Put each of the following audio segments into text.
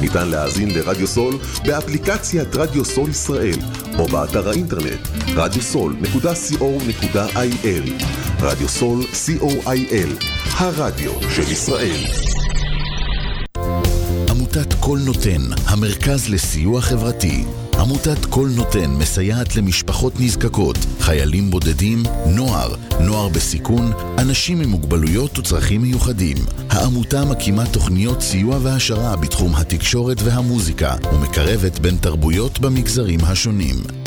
ניתן להאזין לרדיו סול באפליקציית רדיו סול ישראל או באתר האינטרנט radiosol.co.il רדיו סול co.il הרדיו של ישראל עמותת קול נותן, המרכז לסיוע חברתי. עמותת קול נותן מסייעת למשפחות נזקקות, חיילים בודדים, נוער, נוער בסיכון, אנשים עם מוגבלויות וצרכים מיוחדים. העמותה מקימה תוכניות סיוע והעשרה בתחום התקשורת והמוזיקה, ומקרבת בין תרבויות במגזרים השונים.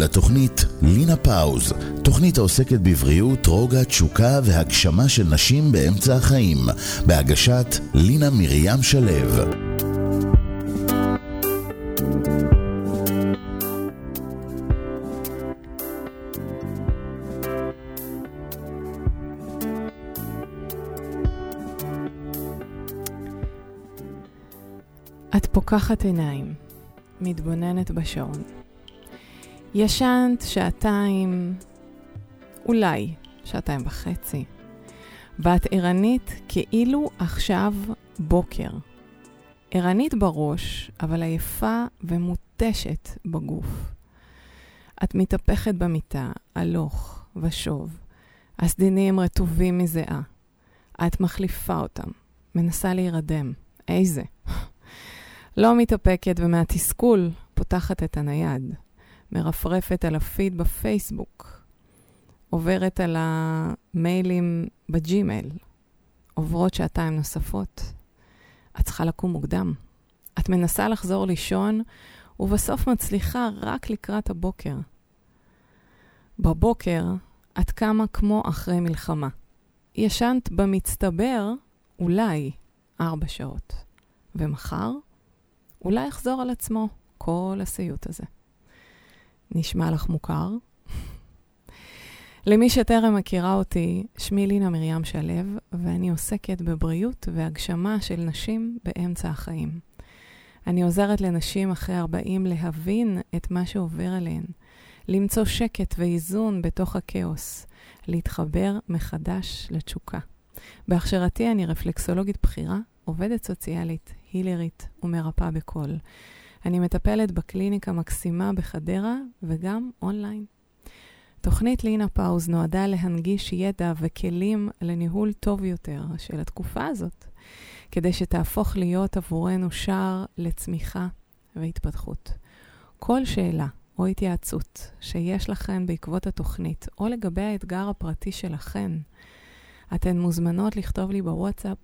לתוכנית לינה פאוז, תוכנית העוסקת בבריאות, רוגע, תשוקה והגשמה של נשים באמצע החיים, בהגשת לינה מרים שלו. את פוקחת עיניים, מתבוננת בשעון. ישנת שעתיים, אולי שעתיים וחצי, ואת ערנית כאילו עכשיו בוקר. ערנית בראש, אבל עייפה ומותשת בגוף. את מתהפכת במיטה, הלוך ושוב. הסדינים רטובים מזיעה. את מחליפה אותם, מנסה להירדם. איזה? לא מתאפקת ומהתסכול פותחת את הנייד. מרפרפת על הפיד בפייסבוק. עוברת על המיילים בג'ימייל. עוברות שעתיים נוספות. את צריכה לקום מוקדם. את מנסה לחזור לישון, ובסוף מצליחה רק לקראת הבוקר. בבוקר את קמה כמו אחרי מלחמה. ישנת במצטבר אולי ארבע שעות. ומחר אולי יחזור על עצמו כל הסיוט הזה. נשמע לך מוכר? למי שטרם מכירה אותי, שמי לינה מרים שלו, ואני עוסקת בבריאות והגשמה של נשים באמצע החיים. אני עוזרת לנשים אחרי 40 להבין את מה שעובר עליהן, למצוא שקט ואיזון בתוך הכאוס, להתחבר מחדש לתשוקה. בהכשרתי אני רפלקסולוגית בכירה, עובדת סוציאלית, הילרית ומרפאה בקול. אני מטפלת בקליניקה מקסימה בחדרה וגם אונליין. תוכנית לינה פאוז נועדה להנגיש ידע וכלים לניהול טוב יותר של התקופה הזאת, כדי שתהפוך להיות עבורנו שער לצמיחה והתפתחות. כל שאלה או התייעצות שיש לכן בעקבות התוכנית, או לגבי האתגר הפרטי שלכן, אתן מוזמנות לכתוב לי בוואטסאפ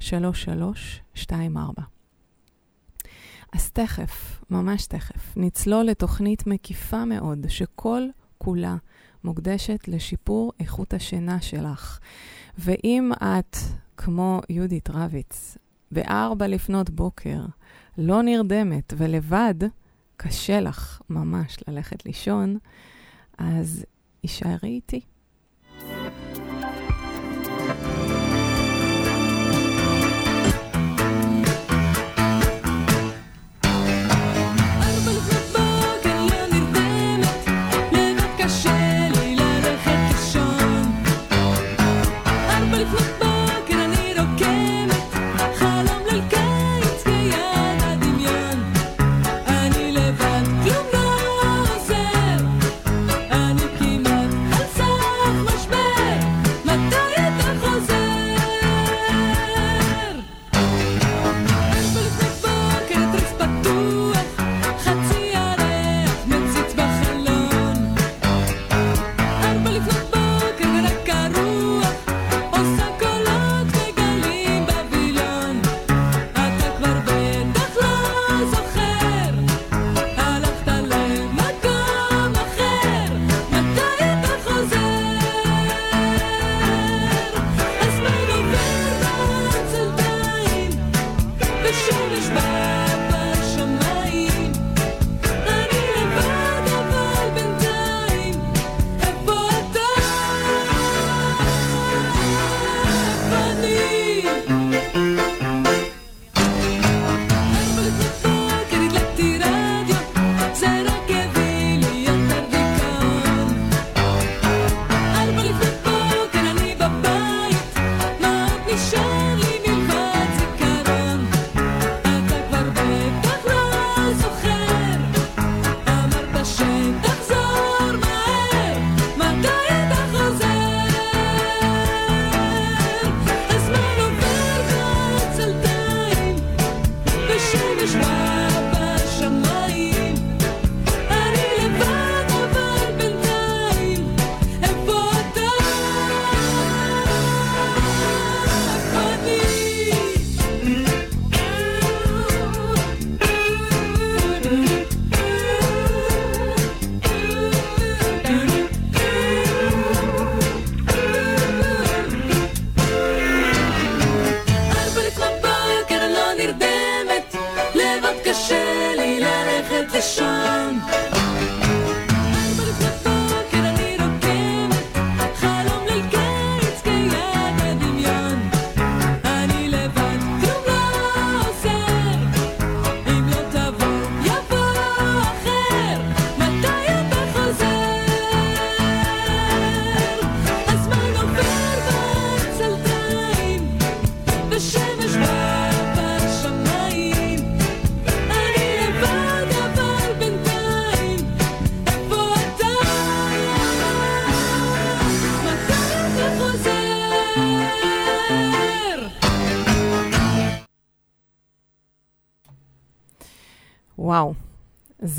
054-300-3324. אז תכף, ממש תכף, נצלול לתוכנית מקיפה מאוד, שכל כולה מוקדשת לשיפור איכות השינה שלך. ואם את, כמו יהודית רביץ, בארבע לפנות בוקר, לא נרדמת ולבד, קשה לך ממש ללכת לישון, אז הישארי איתי.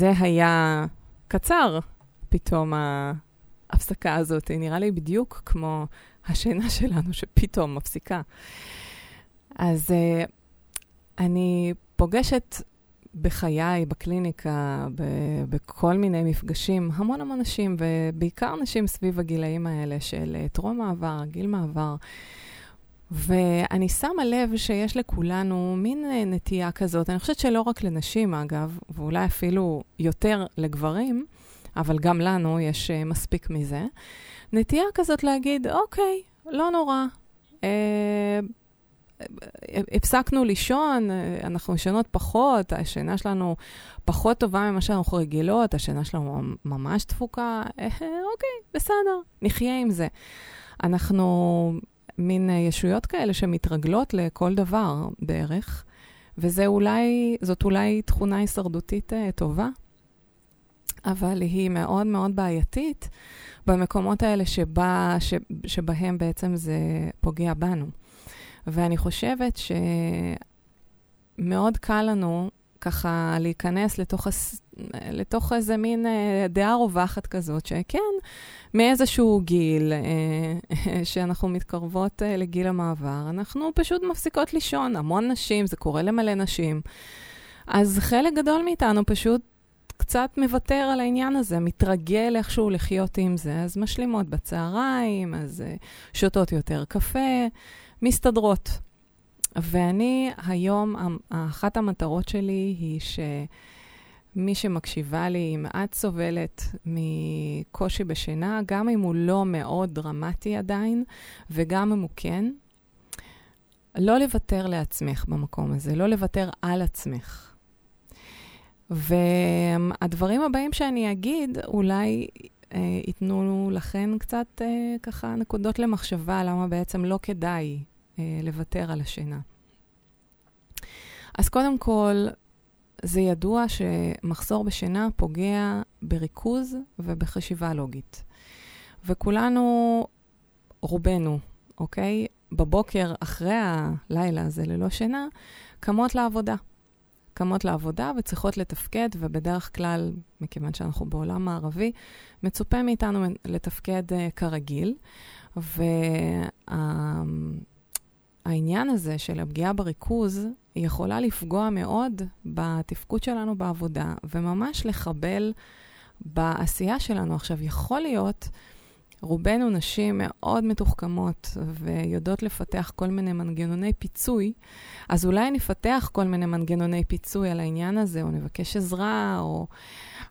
זה היה קצר, פתאום ההפסקה הזאת. נראה לי בדיוק כמו השינה שלנו שפתאום מפסיקה. אז uh, אני פוגשת בחיי, בקליניקה, ב- בכל מיני מפגשים, המון המון נשים, ובעיקר נשים סביב הגילאים האלה של אה, טרום מעבר, גיל מעבר. ואני שמה לב שיש לכולנו מין אה, נטייה כזאת, אני חושבת שלא רק לנשים אגב, ואולי אפילו יותר לגברים, אבל גם לנו יש אה, מספיק מזה, נטייה כזאת להגיד, אוקיי, לא נורא. אה, הפסקנו לישון, אנחנו ישנות פחות, השינה שלנו פחות טובה ממה שאנחנו רגילות, השינה שלנו ממש תפוקה, אוקיי, בסדר, נחיה עם זה. אנחנו מין אה, ישויות כאלה שמתרגלות לכל דבר בערך, וזה אולי, זאת אולי תכונה הישרדותית אה, טובה, אבל היא מאוד מאוד בעייתית במקומות האלה שבה, ש, שבהם בעצם זה פוגע בנו. ואני חושבת שמאוד קל לנו ככה להיכנס לתוך. לתוך איזה מין אה, דעה רווחת כזאת, שכן, מאיזשהו גיל אה, שאנחנו מתקרבות אה, לגיל המעבר, אנחנו פשוט מפסיקות לישון. המון נשים, זה קורה למלא נשים. אז חלק גדול מאיתנו פשוט קצת מוותר על העניין הזה, מתרגל איכשהו לחיות עם זה, אז משלימות בצהריים, אז שותות יותר קפה, מסתדרות. ואני היום, אחת המטרות שלי היא שמי שמקשיבה לי, אם את סובלת מקושי בשינה, גם אם הוא לא מאוד דרמטי עדיין, וגם אם הוא כן, לא לוותר לעצמך במקום הזה, לא לוותר על עצמך. והדברים הבאים שאני אגיד, אולי אה, ייתנו לכן קצת אה, ככה נקודות למחשבה למה בעצם לא כדאי אה, לוותר על השינה. אז קודם כל, זה ידוע שמחסור בשינה פוגע בריכוז ובחשיבה לוגית. וכולנו, רובנו, אוקיי? בבוקר, אחרי הלילה הזה ללא שינה, קמות לעבודה. קמות לעבודה וצריכות לתפקד, ובדרך כלל, מכיוון שאנחנו בעולם מערבי, מצופה מאיתנו לתפקד uh, כרגיל. והעניין הזה של הפגיעה בריכוז יכולה לפגוע מאוד בתפקוד שלנו בעבודה, וממש לחבל בעשייה שלנו. עכשיו, יכול להיות... רובנו נשים מאוד מתוחכמות ויודעות לפתח כל מיני מנגנוני פיצוי, אז אולי נפתח כל מיני מנגנוני פיצוי על העניין הזה, או נבקש עזרה, או...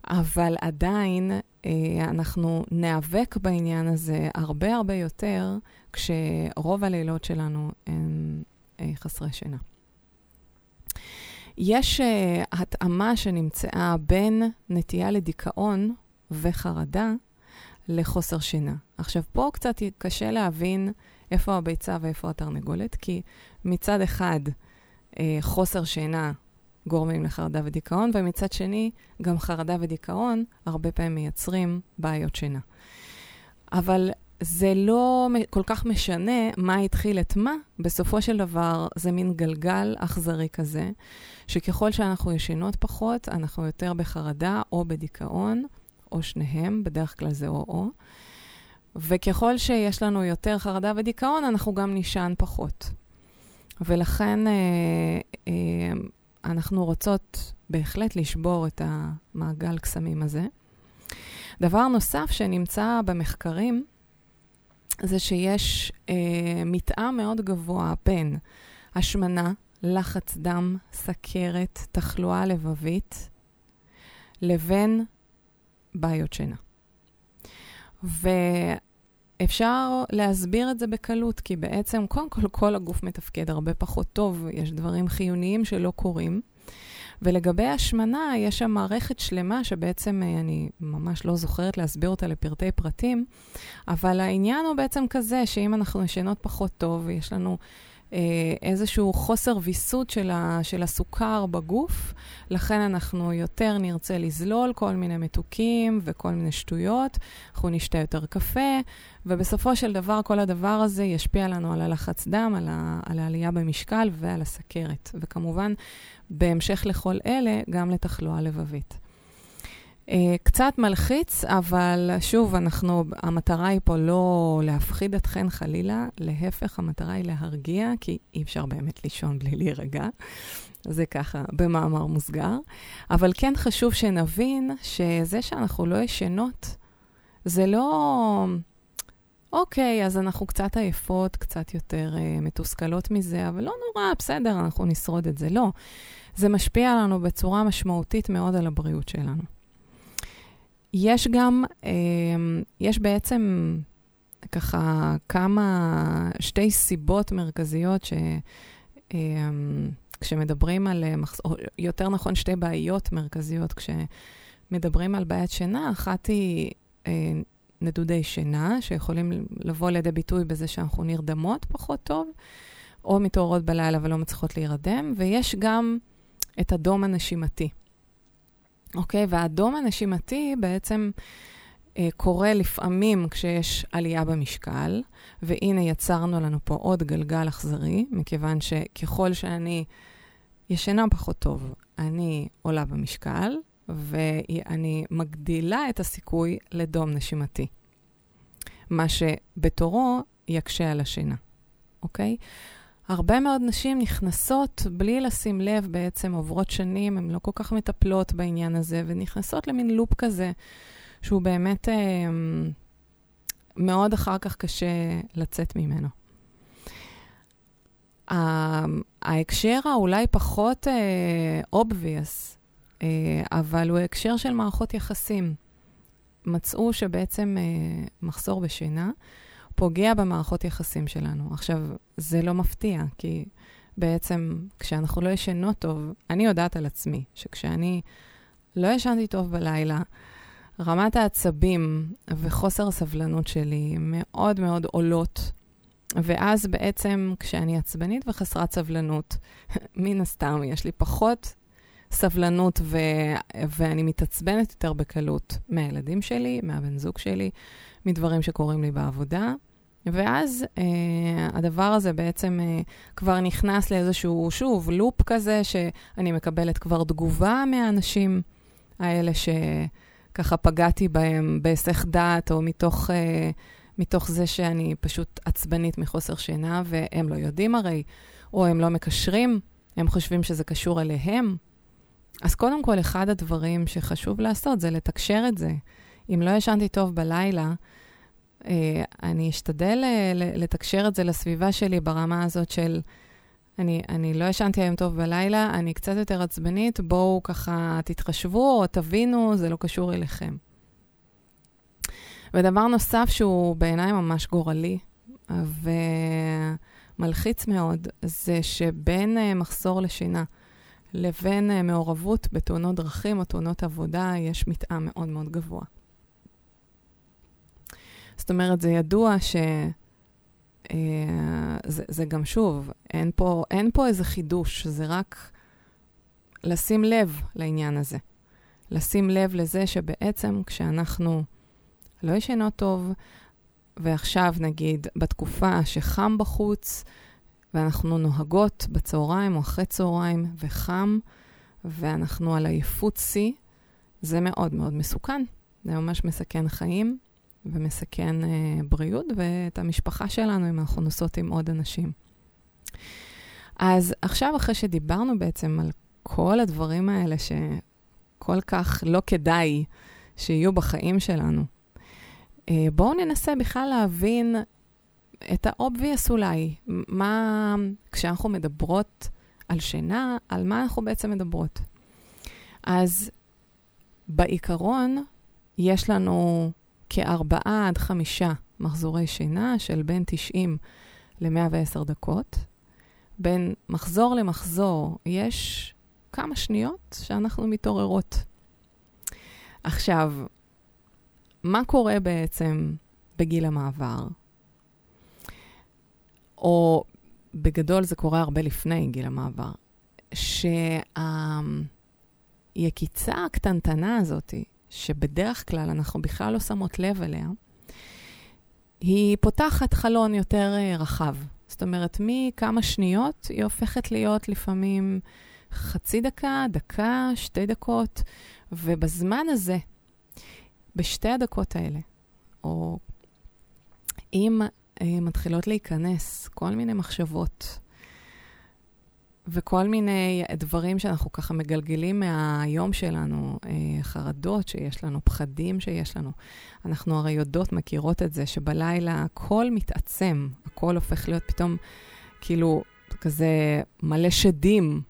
אבל עדיין אה, אנחנו ניאבק בעניין הזה הרבה הרבה יותר, כשרוב הלילות שלנו הם אה, חסרי שינה. יש uh, התאמה שנמצאה בין נטייה לדיכאון וחרדה לחוסר שינה. עכשיו, פה קצת קשה להבין איפה הביצה ואיפה התרנגולת, כי מצד אחד, אה, חוסר שינה גורמים לחרדה ודיכאון, ומצד שני, גם חרדה ודיכאון הרבה פעמים מייצרים בעיות שינה. אבל זה לא כל כך משנה מה התחיל את מה, בסופו של דבר זה מין גלגל אכזרי כזה, שככל שאנחנו ישנות פחות, אנחנו יותר בחרדה או בדיכאון, או שניהם, בדרך כלל זה או-או. וככל שיש לנו יותר חרדה ודיכאון, אנחנו גם נישן פחות. ולכן אה, אה, אנחנו רוצות בהחלט לשבור את המעגל קסמים הזה. דבר נוסף שנמצא במחקרים, זה שיש אה, מתאם מאוד גבוה בין השמנה, לחץ דם, סכרת, תחלואה לבבית, לבין בעיות שינה. ואפשר להסביר את זה בקלות, כי בעצם, קודם כל, כל הגוף מתפקד הרבה פחות טוב, יש דברים חיוניים שלא קורים. ולגבי השמנה, יש שם מערכת שלמה שבעצם אה, אני ממש לא זוכרת להסביר אותה לפרטי פרטים, אבל העניין הוא בעצם כזה, שאם אנחנו ישנות פחות טוב, יש לנו אה, איזשהו חוסר ויסות של, ה, של הסוכר בגוף, לכן אנחנו יותר נרצה לזלול כל מיני מתוקים וכל מיני שטויות, אנחנו נשתה יותר קפה, ובסופו של דבר כל הדבר הזה ישפיע לנו על הלחץ דם, על, ה, על העלייה במשקל ועל הסכרת. וכמובן, בהמשך לכל אלה, גם לתחלואה לבבית. Uh, קצת מלחיץ, אבל שוב, אנחנו, המטרה היא פה לא להפחיד אתכן חלילה, להפך, המטרה היא להרגיע, כי אי אפשר באמת לישון בלי להירגע. זה ככה, במאמר מוסגר. אבל כן חשוב שנבין שזה שאנחנו לא ישנות, זה לא... אוקיי, אז אנחנו קצת עייפות, קצת יותר uh, מתוסכלות מזה, אבל לא נורא, בסדר, אנחנו נשרוד את זה. לא. זה משפיע עלינו בצורה משמעותית מאוד על הבריאות שלנו. יש גם, אה, יש בעצם ככה כמה, שתי סיבות מרכזיות ש... אה, כשמדברים על, אה, או יותר נכון, שתי בעיות מרכזיות כשמדברים על בעיית שינה, אחת היא אה, נדודי שינה, שיכולים לבוא לידי ביטוי בזה שאנחנו נרדמות פחות טוב, או מתעוררות בלילה ולא מצליחות להירדם, ויש גם את הדום הנשימתי. אוקיי? והאדום הנשימתי בעצם אה, קורה לפעמים כשיש עלייה במשקל, והנה יצרנו לנו פה עוד גלגל אכזרי, מכיוון שככל שאני ישנה פחות טוב, אני עולה במשקל, ואני מגדילה את הסיכוי לדום נשימתי. מה שבתורו יקשה על השינה, אוקיי? הרבה מאוד נשים נכנסות בלי לשים לב, בעצם עוברות שנים, הן לא כל כך מטפלות בעניין הזה, ונכנסות למין לופ כזה, שהוא באמת אה, מאוד אחר כך קשה לצאת ממנו. ההקשר האולי פחות אה, obvious, אה, אבל הוא הקשר של מערכות יחסים. מצאו שבעצם אה, מחסור בשינה פוגע במערכות יחסים שלנו. עכשיו, זה לא מפתיע, כי בעצם כשאנחנו לא ישנות טוב, אני יודעת על עצמי שכשאני לא ישנתי טוב בלילה, רמת העצבים וחוסר הסבלנות שלי מאוד מאוד עולות. ואז בעצם כשאני עצבנית וחסרת סבלנות, מן הסתם יש לי פחות סבלנות ו- ואני מתעצבנת יותר בקלות מהילדים שלי, מהבן זוג שלי, מדברים שקורים לי בעבודה. ואז אה, הדבר הזה בעצם אה, כבר נכנס לאיזשהו, שוב, לופ כזה, שאני מקבלת כבר תגובה מהאנשים האלה שככה פגעתי בהם בהיסח דעת, או מתוך, אה, מתוך זה שאני פשוט עצבנית מחוסר שינה, והם לא יודעים הרי, או הם לא מקשרים, הם חושבים שזה קשור אליהם. אז קודם כל, אחד הדברים שחשוב לעשות זה לתקשר את זה. אם לא ישנתי טוב בלילה, אה, אני אשתדל אה, לתקשר את זה לסביבה שלי ברמה הזאת של, אני, אני לא ישנתי היום טוב בלילה, אני קצת יותר עצבנית, בואו ככה תתחשבו או תבינו, זה לא קשור אליכם. ודבר נוסף שהוא בעיניי ממש גורלי ומלחיץ מאוד, זה שבין uh, מחסור לשינה לבין uh, מעורבות בתאונות דרכים או תאונות עבודה, יש מתאם מאוד מאוד גבוה. זאת אומרת, זה ידוע ש... אה, זה, זה גם שוב, אין פה, אין פה איזה חידוש, זה רק לשים לב לעניין הזה. לשים לב לזה שבעצם כשאנחנו לא ישנות טוב, ועכשיו נגיד בתקופה שחם בחוץ, ואנחנו נוהגות בצהריים או אחרי צהריים וחם, ואנחנו על עייפות שיא, זה מאוד מאוד מסוכן. זה ממש מסכן חיים. ומסכן אה, בריאות, ואת המשפחה שלנו אם אנחנו נוסעות עם עוד אנשים. אז עכשיו, אחרי שדיברנו בעצם על כל הדברים האלה שכל כך לא כדאי שיהיו בחיים שלנו, אה, בואו ננסה בכלל להבין את ה-obvious אולי. מה, כשאנחנו מדברות על שינה, על מה אנחנו בעצם מדברות. אז בעיקרון, יש לנו כארבעה עד חמישה מחזורי שינה של בין 90 ל-110 דקות. בין מחזור למחזור יש כמה שניות שאנחנו מתעוררות. עכשיו, מה קורה בעצם בגיל המעבר? או בגדול זה קורה הרבה לפני גיל המעבר, שהיקיצה הקטנטנה הזאת, שבדרך כלל אנחנו בכלל לא שמות לב אליה, היא פותחת חלון יותר אה, רחב. זאת אומרת, מכמה שניות היא הופכת להיות לפעמים חצי דקה, דקה, שתי דקות, ובזמן הזה, בשתי הדקות האלה, או אם מתחילות להיכנס כל מיני מחשבות וכל מיני דברים שאנחנו ככה מגלגלים מהיום שלנו, אה, חרדות שיש לנו, פחדים שיש לנו. אנחנו הרי יודעות, מכירות את זה, שבלילה הכל מתעצם, הכל הופך להיות פתאום כאילו כזה מלא שדים,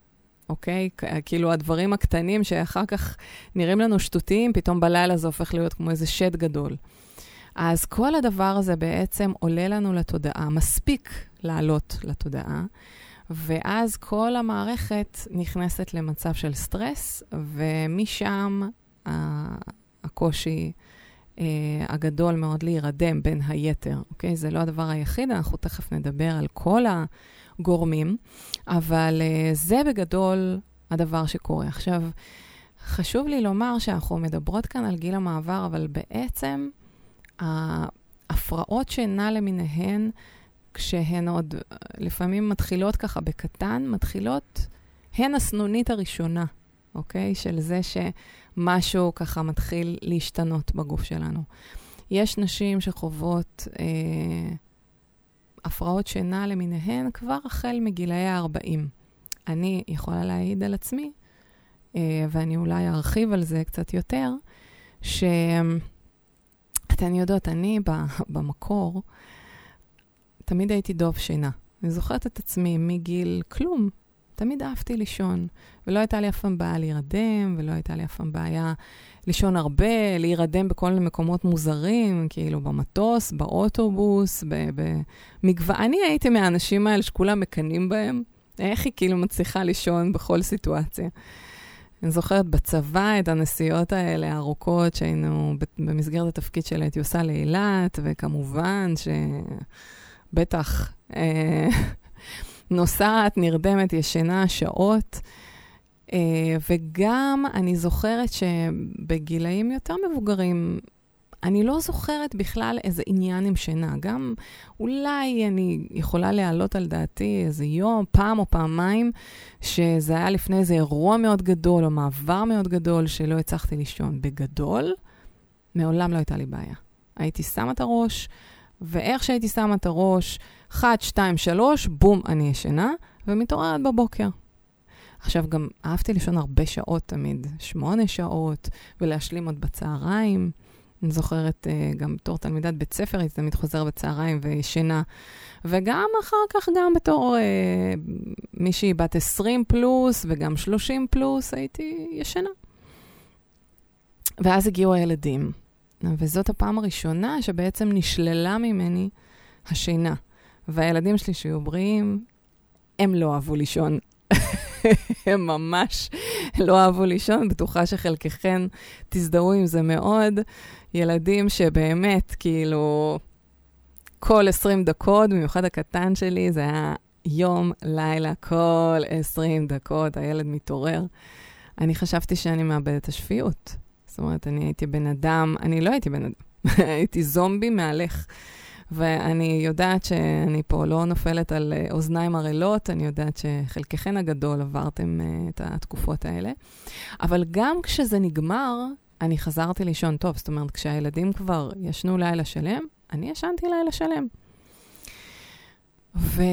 אוקיי? כאילו הדברים הקטנים שאחר כך נראים לנו שטותיים, פתאום בלילה זה הופך להיות כמו איזה שד גדול. אז כל הדבר הזה בעצם עולה לנו לתודעה, מספיק לעלות לתודעה, ואז כל המערכת נכנסת למצב של סטרס, ומשם הקושי אה, הגדול מאוד להירדם בין היתר, אוקיי? זה לא הדבר היחיד, אנחנו תכף נדבר על כל הגורמים, אבל אה, זה בגדול הדבר שקורה. עכשיו, חשוב לי לומר שאנחנו מדברות כאן על גיל המעבר, אבל בעצם ההפרעות שינה למיניהן, כשהן עוד לפעמים מתחילות ככה בקטן, מתחילות, הן הסנונית הראשונה, אוקיי? של זה שמשהו ככה מתחיל להשתנות בגוף שלנו. יש נשים שחוות אה, הפרעות שינה למיניהן כבר החל מגילאי ה-40. אני יכולה להעיד על עצמי, אה, ואני אולי ארחיב על זה קצת יותר, ש... אתן יודעות, אני במקור, תמיד הייתי דוב שינה. אני זוכרת את עצמי מגיל כלום. תמיד אהבתי לישון, ולא הייתה לי אף פעם בעיה להירדם, ולא הייתה לי אף פעם בעיה לישון הרבה, להירדם בכל מיני מקומות מוזרים, כאילו במטוס, באוטובוס, במגוון. אני הייתי מהאנשים האלה שכולם מקנאים בהם. איך היא כאילו מצליחה לישון בכל סיטואציה. אני זוכרת בצבא את הנסיעות האלה הארוכות שהיינו, במסגרת התפקיד שלי הייתי עושה לאילת, וכמובן שבטח אה, נוסעת, נרדמת, ישנה שעות. אה, וגם אני זוכרת שבגילאים יותר מבוגרים, אני לא זוכרת בכלל איזה עניין עם שינה. גם אולי אני יכולה להעלות על דעתי איזה יום, פעם או פעמיים, שזה היה לפני איזה אירוע מאוד גדול או מעבר מאוד גדול שלא הצלחתי לישון. בגדול, מעולם לא הייתה לי בעיה. הייתי שמה את הראש, ואיך שהייתי שמה את הראש, 1, 2, 3, בום, אני ישנה, ומתעוררת בבוקר. עכשיו, גם אהבתי לישון הרבה שעות תמיד, שמונה שעות, ולהשלים עוד בצהריים. אני זוכרת uh, גם בתור תלמידת בית ספר, הייתי תמיד חוזר בצהריים וישנה. וגם אחר כך, גם בתור uh, מישהי בת 20 פלוס וגם 30 פלוס, הייתי ישנה. ואז הגיעו הילדים, וזאת הפעם הראשונה שבעצם נשללה ממני השינה. והילדים שלי שהיו בריאים, הם לא אהבו לישון. הם ממש לא אהבו לישון, בטוחה שחלקכן תזדהו עם זה מאוד. ילדים שבאמת, כאילו, כל 20 דקות, במיוחד הקטן שלי, זה היה יום, לילה, כל 20 דקות הילד מתעורר. אני חשבתי שאני מאבדת השפיות. זאת אומרת, אני הייתי בן אדם, אני לא הייתי בן אדם, הייתי זומבי מהלך. ואני יודעת שאני פה לא נופלת על אה, אוזניים ערלות, אני יודעת שחלקכן הגדול עברתם uh, את התקופות האלה. אבל גם כשזה נגמר, אני חזרתי לישון טוב. זאת אומרת, כשהילדים כבר ישנו לילה שלם, אני ישנתי לילה שלם. ו...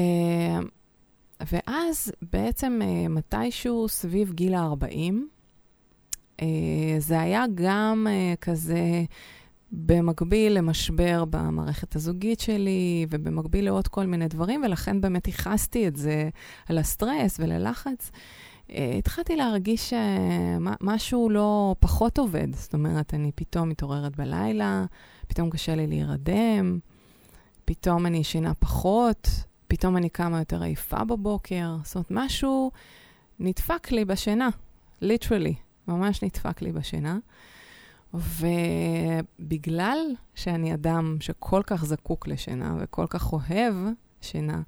ואז בעצם uh, מתישהו סביב גיל ה-40, uh, זה היה גם uh, כזה במקביל למשבר במערכת הזוגית שלי, ובמקביל לעוד כל מיני דברים, ולכן באמת ייחסתי את זה על הסטרס וללחץ. אה, התחלתי להרגיש שמשהו לא פחות עובד. זאת אומרת, אני פתאום מתעוררת בלילה, פתאום קשה לי להירדם, פתאום אני ישנה פחות, פתאום אני קמה יותר עייפה בבוקר. זאת אומרת, משהו נדפק לי בשינה, ליטרלי, ממש נדפק לי בשינה. ובגלל שאני אדם שכל כך זקוק לשינה וכל כך אוהב שינה,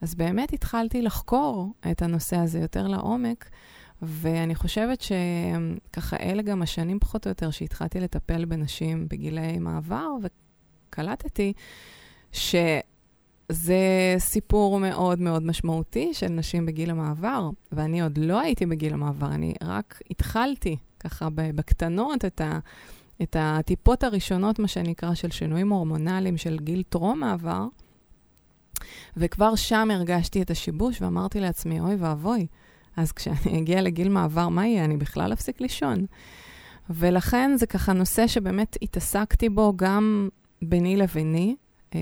אז באמת התחלתי לחקור את הנושא הזה יותר לעומק, ואני חושבת שככה אלה גם השנים פחות או יותר שהתחלתי לטפל בנשים בגילי מעבר, וקלטתי שזה סיפור מאוד מאוד משמעותי של נשים בגיל המעבר, ואני עוד לא הייתי בגיל המעבר, אני רק התחלתי ככה בקטנות את ה... את הטיפות הראשונות, מה שנקרא, של שינויים הורמונליים של גיל טרום מעבר, וכבר שם הרגשתי את השיבוש ואמרתי לעצמי, אוי ואבוי, אז כשאני אגיע לגיל מעבר, מה יהיה? אני בכלל אפסיק לישון. ולכן זה ככה נושא שבאמת התעסקתי בו גם ביני לביני. אה,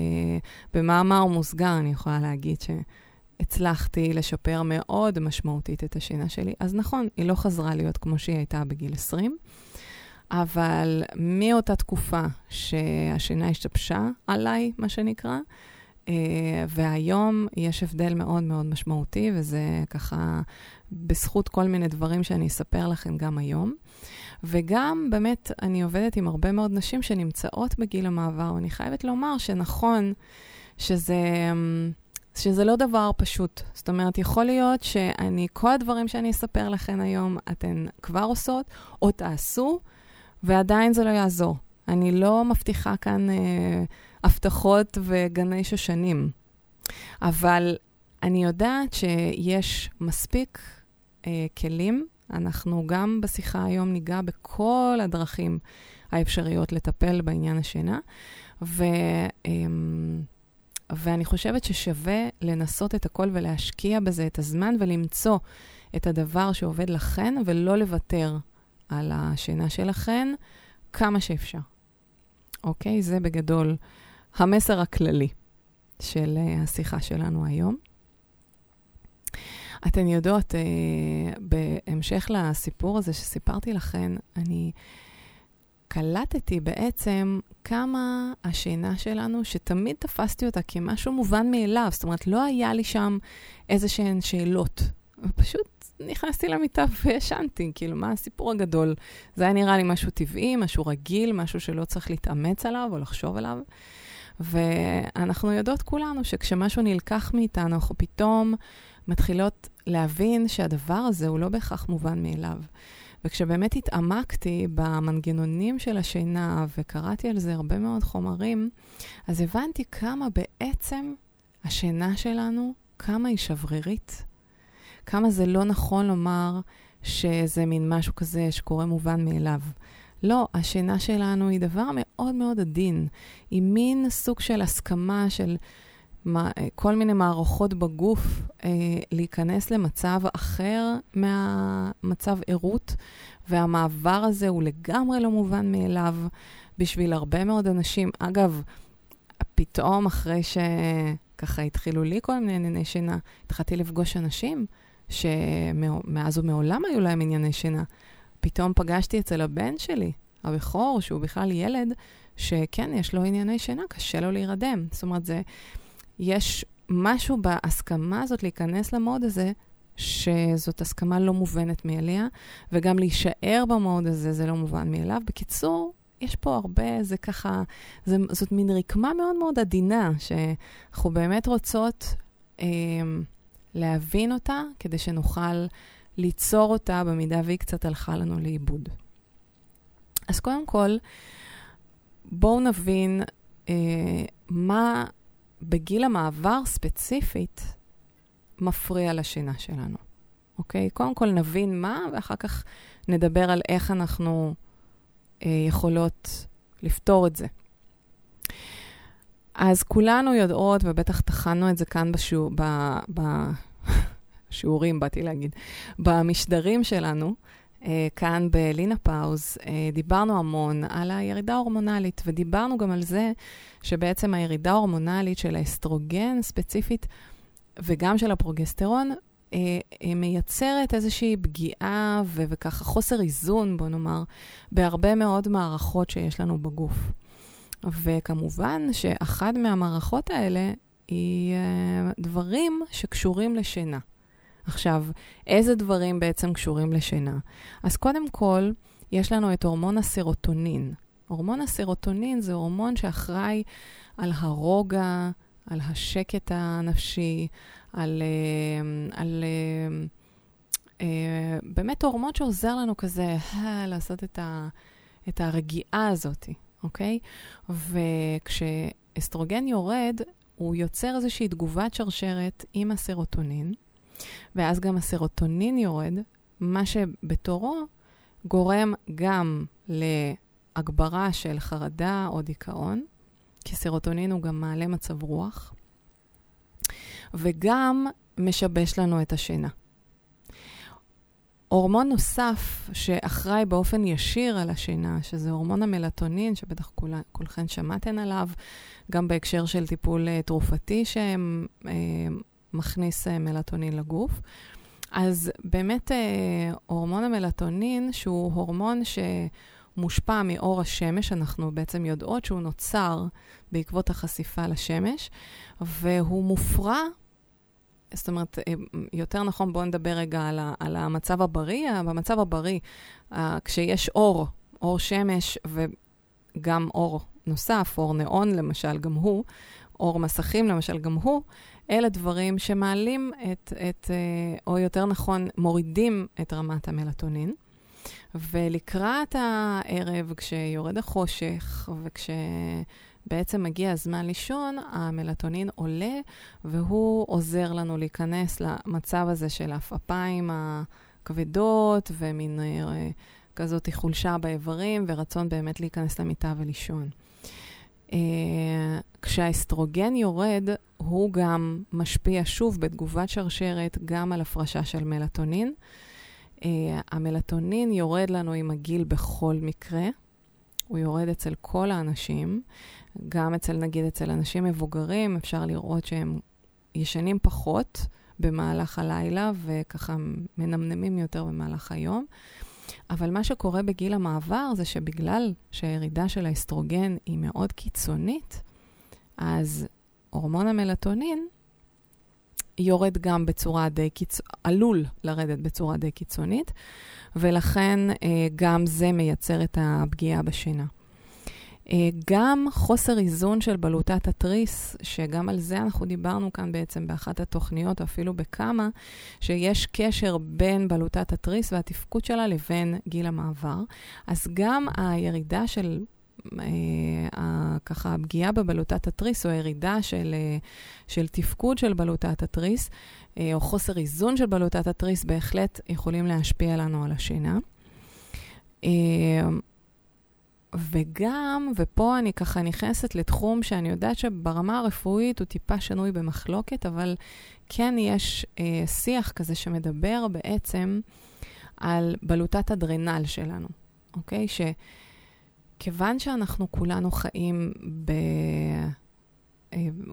במאמר מוסגר אני יכולה להגיד שהצלחתי לשפר מאוד משמעותית את השינה שלי. אז נכון, היא לא חזרה להיות כמו שהיא הייתה בגיל 20, אבל מאותה תקופה שהשינה השתבשה עליי, מה שנקרא, והיום יש הבדל מאוד מאוד משמעותי, וזה ככה בזכות כל מיני דברים שאני אספר לכם גם היום. וגם באמת, אני עובדת עם הרבה מאוד נשים שנמצאות בגיל המעבר, ואני חייבת לומר שנכון שזה, שזה לא דבר פשוט. זאת אומרת, יכול להיות שאני, כל הדברים שאני אספר לכם היום, אתן כבר עושות, או תעשו, ועדיין זה לא יעזור. אני לא מבטיחה כאן אה, הבטחות וגני שושנים, אבל אני יודעת שיש מספיק אה, כלים. אנחנו גם בשיחה היום ניגע בכל הדרכים האפשריות לטפל בעניין השינה, ו, אה, ואני חושבת ששווה לנסות את הכל ולהשקיע בזה את הזמן ולמצוא את הדבר שעובד לכן, ולא לוותר על השינה שלכן כמה שאפשר. אוקיי? זה בגדול המסר הכללי של uh, השיחה שלנו היום. אתן יודעות, uh, בהמשך לסיפור הזה שסיפרתי לכן, אני קלטתי בעצם כמה השינה שלנו, שתמיד תפסתי אותה כמשהו מובן מאליו, זאת אומרת, לא היה לי שם איזה שהן שאלות. פשוט נכנסתי למיטה וישנתי, כאילו, מה הסיפור הגדול? זה היה נראה לי משהו טבעי, משהו רגיל, משהו שלא צריך להתאמץ עליו או לחשוב עליו. ואנחנו יודעות כולנו שכשמשהו נלקח מאיתנו, אנחנו פתאום מתחילות להבין שהדבר הזה הוא לא בהכרח מובן מאליו. וכשבאמת התעמקתי במנגנונים של השינה וקראתי על זה הרבה מאוד חומרים, אז הבנתי כמה בעצם השינה שלנו, כמה היא שברירית, כמה זה לא נכון לומר שזה מין משהו כזה שקורה מובן מאליו. לא, השינה שלנו היא דבר מאוד מאוד עדין. היא מין סוג של הסכמה של מה, כל מיני מערכות בגוף אה, להיכנס למצב אחר מהמצב ערות, והמעבר הזה הוא לגמרי לא מובן מאליו בשביל הרבה מאוד אנשים. אגב, פתאום אחרי שככה התחילו לי כל מיני ענייני שינה, התחלתי לפגוש אנשים שמאז ומעולם היו להם ענייני שינה. פתאום פגשתי אצל הבן שלי, הבכור, שהוא בכלל ילד, שכן, יש לו ענייני שינה, קשה לו להירדם. זאת אומרת, זה, יש משהו בהסכמה הזאת להיכנס למוד הזה, שזאת הסכמה לא מובנת מאליה, וגם להישאר במוד הזה זה לא מובן מאליו. בקיצור, יש פה הרבה, זה ככה, זה, זאת מין רקמה מאוד מאוד עדינה, שאנחנו באמת רוצות אה, להבין אותה, כדי שנוכל ליצור אותה במידה והיא קצת הלכה לנו לאיבוד. אז קודם כל, בואו נבין אה, מה בגיל המעבר ספציפית מפריע לשינה שלנו, אוקיי? קודם כל נבין מה, ואחר כך נדבר על איך אנחנו אה, יכולות לפתור את זה. אז כולנו יודעות, ובטח טחנו את זה כאן בשיעור, ב, ב, שיעורים, באתי להגיד, במשדרים שלנו, אה, כאן בלינה פאוז, אה, דיברנו המון על הירידה ההורמונלית, ודיברנו גם על זה שבעצם הירידה ההורמונלית של האסטרוגן ספציפית, וגם של הפרוגסטרון, אה, אה, מייצרת איזושהי פגיעה ו- וככה חוסר איזון, בוא נאמר, בהרבה מאוד מערכות שיש לנו בגוף. וכמובן שאחת מהמערכות האלה היא אה, דברים שקשורים לשינה. עכשיו, איזה דברים בעצם קשורים לשינה? אז קודם כל, יש לנו את הורמון הסרוטונין. הורמון הסרוטונין זה הורמון שאחראי על הרוגע, על השקט הנפשי, על, אה, על אה, באמת הורמון שעוזר לנו כזה אה, לעשות את, ה, את הרגיעה הזאת, אוקיי? וכשאסטרוגן יורד, הוא יוצר איזושהי תגובת שרשרת עם הסרוטונין, ואז גם הסרוטונין יורד, מה שבתורו גורם גם להגברה של חרדה או דיכאון, כי סרוטונין הוא גם מעלה מצב רוח, וגם משבש לנו את השינה. הורמון נוסף שאחראי באופן ישיר על השינה, שזה הורמון המלטונין, שבטח כול, כולכן שמעתן עליו, גם בהקשר של טיפול uh, תרופתי שמכניס uh, uh, מלטונין לגוף. אז באמת uh, הורמון המלטונין, שהוא הורמון שמושפע מאור השמש, אנחנו בעצם יודעות שהוא נוצר בעקבות החשיפה לשמש, והוא מופרע זאת אומרת, אה, יותר נכון, בואו נדבר רגע על, על המצב הבריא. במצב הבריא, כשיש אור, אור שמש וגם אור נוסף, אור נאון למשל, גם הוא, אור מסכים למשל, גם הוא, אלה דברים שמעלים את, את, אה, או יותר נכון, מורידים את רמת המלטונין. ולקראת הערב, כשיורד החושך וכש... בעצם מגיע הזמן לישון, המלטונין עולה, והוא עוזר לנו להיכנס למצב הזה של העפעפיים הכבדות, ומין אה, כזאת חולשה באיברים, ורצון באמת להיכנס למיטה ולישון. אה, כשהאסטרוגן יורד, הוא גם משפיע שוב בתגובת שרשרת גם על הפרשה של מלטונין. Uh, המלטונין יורד לנו עם הגיל בכל מקרה, הוא יורד אצל כל האנשים, גם אצל, נגיד, אצל אנשים מבוגרים, אפשר לראות שהם ישנים פחות במהלך הלילה, וככה מנמנמים יותר במהלך היום. אבל מה שקורה בגיל המעבר זה שבגלל שהירידה של האסטרוגן היא מאוד קיצונית, אז הורמון המלטונין יורד גם בצורה די קיצונית, עלול לרדת בצורה די קיצונית, ולכן אה, גם זה מייצר את הפגיעה בשינה. אה, גם חוסר איזון של בלוטת התריס, שגם על זה אנחנו דיברנו כאן בעצם באחת התוכניות, אפילו בכמה, שיש קשר בין בלוטת התריס והתפקוד שלה לבין גיל המעבר. אז גם הירידה של אה, ככה הפגיעה בבלוטת התריס, או הירידה של, אה, של תפקוד של בלוטת התריס, או חוסר איזון של בלוטת התריס, בהחלט יכולים להשפיע לנו על השינה. וגם, ופה אני ככה נכנסת לתחום שאני יודעת שברמה הרפואית הוא טיפה שנוי במחלוקת, אבל כן יש אה, שיח כזה שמדבר בעצם על בלוטת אדרנל שלנו, אוקיי? שכיוון שאנחנו כולנו חיים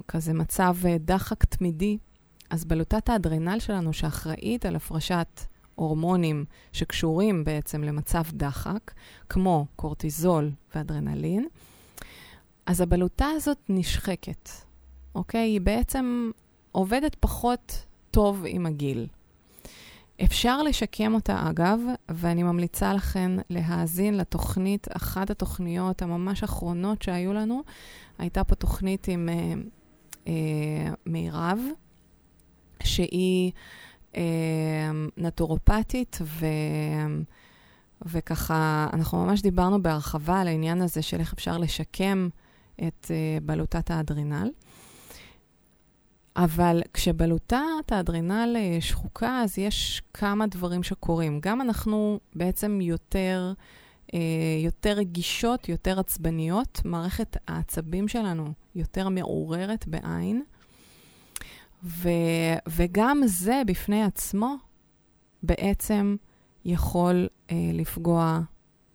בכזה אה, מצב אה, דחק תמידי, אז בלוטת האדרנל שלנו, שאחראית על הפרשת הורמונים שקשורים בעצם למצב דחק, כמו קורטיזול ואדרנלין, אז הבלוטה הזאת נשחקת, אוקיי? היא בעצם עובדת פחות טוב עם הגיל. אפשר לשקם אותה, אגב, ואני ממליצה לכן להאזין לתוכנית, אחת התוכניות הממש אחרונות שהיו לנו. הייתה פה תוכנית עם אה, אה, מירב, שהיא נטורופטית, ו... וככה, אנחנו ממש דיברנו בהרחבה על העניין הזה של איך אפשר לשקם את uh, בלוטת האדרנל. אבל כשבלוטת האדרנל uh, שחוקה, אז יש כמה דברים שקורים. גם אנחנו בעצם יותר, uh, יותר רגישות, יותר עצבניות, מערכת העצבים שלנו יותר מעוררת בעין. ו, וגם זה בפני עצמו בעצם יכול אה, לפגוע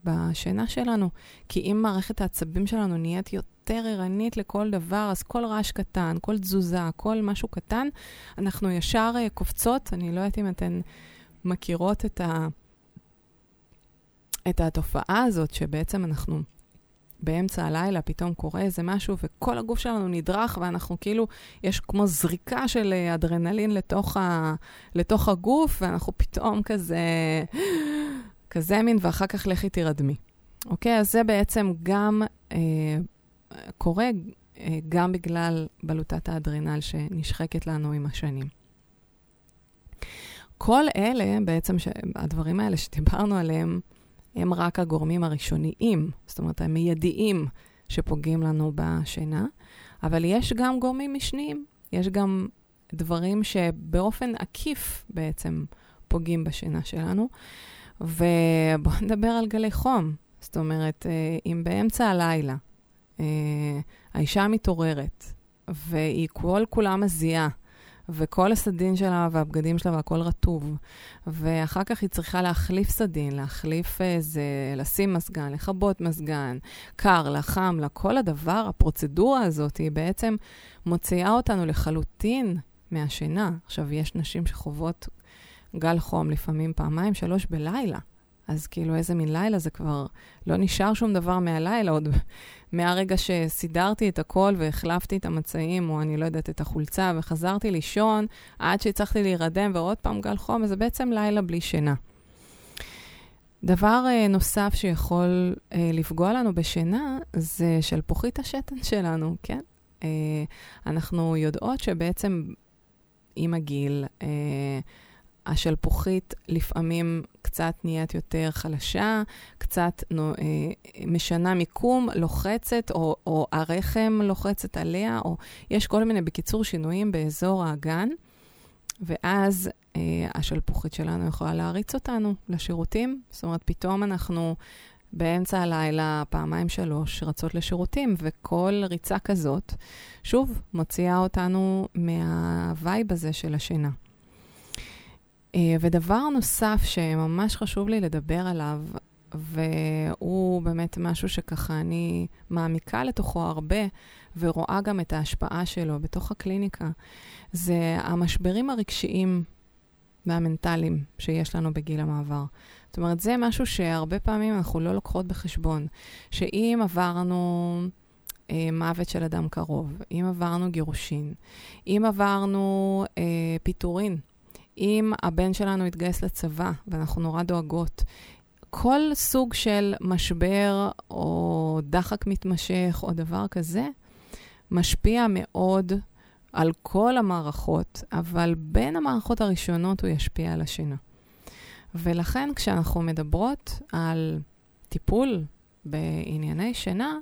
בשינה שלנו. כי אם מערכת העצבים שלנו נהיית יותר ערנית לכל דבר, אז כל רעש קטן, כל תזוזה, כל משהו קטן, אנחנו ישר אה, קופצות. אני לא יודעת אם אתן מכירות את, ה... את התופעה הזאת, שבעצם אנחנו באמצע הלילה פתאום קורה איזה משהו, וכל הגוף שלנו נדרך, ואנחנו כאילו, יש כמו זריקה של אה, אדרנלין לתוך, ה... לתוך הגוף, ואנחנו פתאום כזה, כזה מין, ואחר כך לכי תירדמי. אוקיי? אז זה בעצם גם אה, קורה אה, גם בגלל בלוטת האדרנל שנשחקת לנו עם השנים. כל אלה, בעצם, ש... הדברים האלה שדיברנו עליהם, הם רק הגורמים הראשוניים, זאת אומרת, המיידיים שפוגעים לנו בשינה, אבל יש גם גורמים משניים, יש גם דברים שבאופן עקיף בעצם פוגעים בשינה שלנו. ובואו נדבר על גלי חום. זאת אומרת, אה, אם באמצע הלילה אה, האישה מתעוררת והיא כל כולה מזיעה, וכל הסדין שלה והבגדים שלה והכל רטוב. ואחר כך היא צריכה להחליף סדין, להחליף איזה, לשים מזגן, לכבות מזגן, קר לה, חם לה, כל הדבר, הפרוצדורה הזאת, היא בעצם מוציאה אותנו לחלוטין מהשינה. עכשיו, יש נשים שחוות גל חום לפעמים פעמיים, שלוש בלילה. אז כאילו, איזה מין לילה זה כבר, לא נשאר שום דבר מהלילה, עוד מהרגע שסידרתי את הכל והחלפתי את המצעים, או אני לא יודעת, את החולצה, וחזרתי לישון, עד שהצלחתי להירדם, ועוד פעם גל חום, וזה בעצם לילה בלי שינה. דבר uh, נוסף שיכול uh, לפגוע לנו בשינה, זה שלפוחית השתן שלנו, כן? Uh, אנחנו יודעות שבעצם עם הגיל, uh, השלפוחית לפעמים קצת נהיית יותר חלשה, קצת נו, אה, משנה מיקום, לוחצת, או, או הרחם לוחצת עליה, או יש כל מיני, בקיצור, שינויים באזור האגן, ואז אה, השלפוחית שלנו יכולה להריץ אותנו לשירותים. זאת אומרת, פתאום אנחנו באמצע הלילה, פעמיים שלוש, רצות לשירותים, וכל ריצה כזאת, שוב, מוציאה אותנו מהווייב הזה של השינה. אה, ודבר נוסף שממש חשוב לי לדבר עליו, והוא באמת משהו שככה אני מעמיקה לתוכו הרבה, ורואה גם את ההשפעה שלו בתוך הקליניקה, זה המשברים הרגשיים והמנטליים שיש לנו בגיל המעבר. זאת אומרת, זה משהו שהרבה פעמים אנחנו לא לוקחות בחשבון, שאם עברנו... אה, מוות של אדם קרוב, אם עברנו גירושין, אם עברנו אה, פיטורין אם הבן שלנו יתגייס לצבא ואנחנו נורא דואגות, כל סוג של משבר או דחק מתמשך או דבר כזה, משפיע מאוד על כל המערכות, אבל בין המערכות הראשונות הוא ישפיע על השינה. ולכן כשאנחנו מדברות על טיפול בענייני שינה,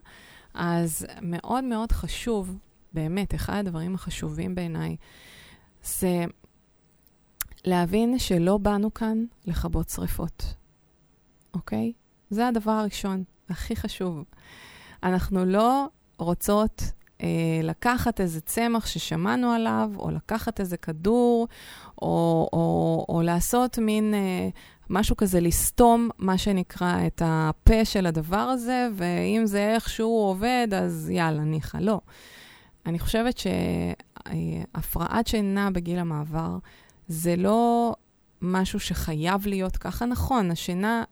אז מאוד מאוד חשוב, באמת, אחד הדברים החשובים בעיניי, זה להבין שלא באנו כאן לכבות שריפות, אוקיי? זה הדבר הראשון, הכי חשוב. אנחנו לא רוצות אה, לקחת איזה צמח ששמענו עליו, או לקחת איזה כדור, או, או, או לעשות מין אה, משהו כזה, לסתום, מה שנקרא, את הפה של הדבר הזה, ואם זה איכשהו עובד, אז יאללה, ניחא. לא. אני חושבת שהפרעת שינה בגיל המעבר זה לא משהו שחייב להיות ככה נכון. השינה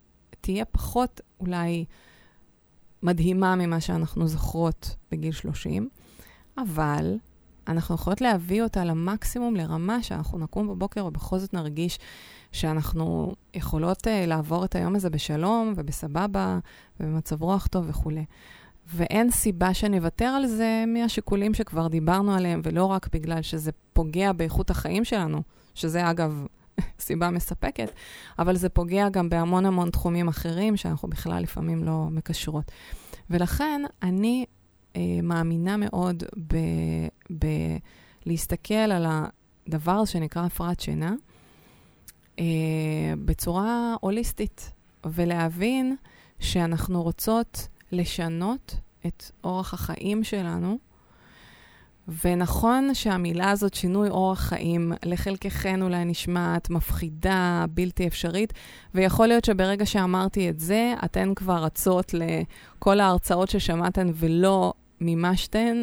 תהיה פחות אולי מדהימה ממה שאנחנו זוכרות בגיל 30, אבל אנחנו יכולות להביא אותה למקסימום, לרמה שאנחנו נקום בבוקר ובכל זאת נרגיש שאנחנו יכולות uh, לעבור את היום הזה בשלום ובסבבה ובמצב רוח טוב וכולי. ואין סיבה שנוותר על זה מהשיקולים שכבר דיברנו עליהם, ולא רק בגלל שזה פוגע באיכות החיים שלנו, שזה אגב סיבה מספקת, אבל זה פוגע גם בהמון המון תחומים אחרים שאנחנו בכלל לפעמים לא מקשרות. ולכן אני אה, מאמינה מאוד בלהסתכל על הדבר שנקרא הפרעת שינה אה, בצורה הוליסטית, ולהבין שאנחנו רוצות לשנות את אורח החיים שלנו, ונכון שהמילה הזאת, שינוי אורח חיים, לחלקכן אולי נשמעת מפחידה, בלתי אפשרית, ויכול להיות שברגע שאמרתי את זה, אתן כבר רצות לכל ההרצאות ששמעתן ולא מימשתן,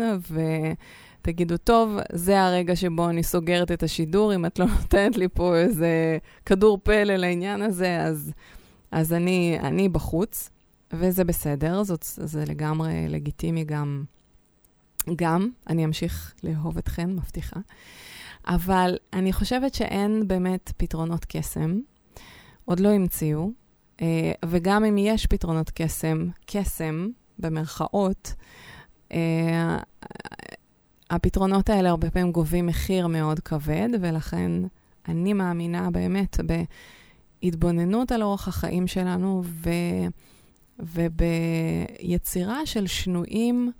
ותגידו, טוב, זה הרגע שבו אני סוגרת את השידור, אם את לא נותנת לי פה איזה כדור פלא לעניין הזה, אז, אז אני, אני בחוץ, וזה בסדר, זאת, זה לגמרי לגיטימי גם. גם, אני אמשיך לאהוב אתכן, מבטיחה. אבל אני חושבת שאין באמת פתרונות קסם. עוד לא המציאו, אה, וגם אם יש פתרונות קסם, קסם, במרכאות, אה, הפתרונות האלה הרבה פעמים גובים מחיר מאוד כבד, ולכן אני מאמינה באמת בהתבוננות על אורח החיים שלנו ו... וביצירה של שנויים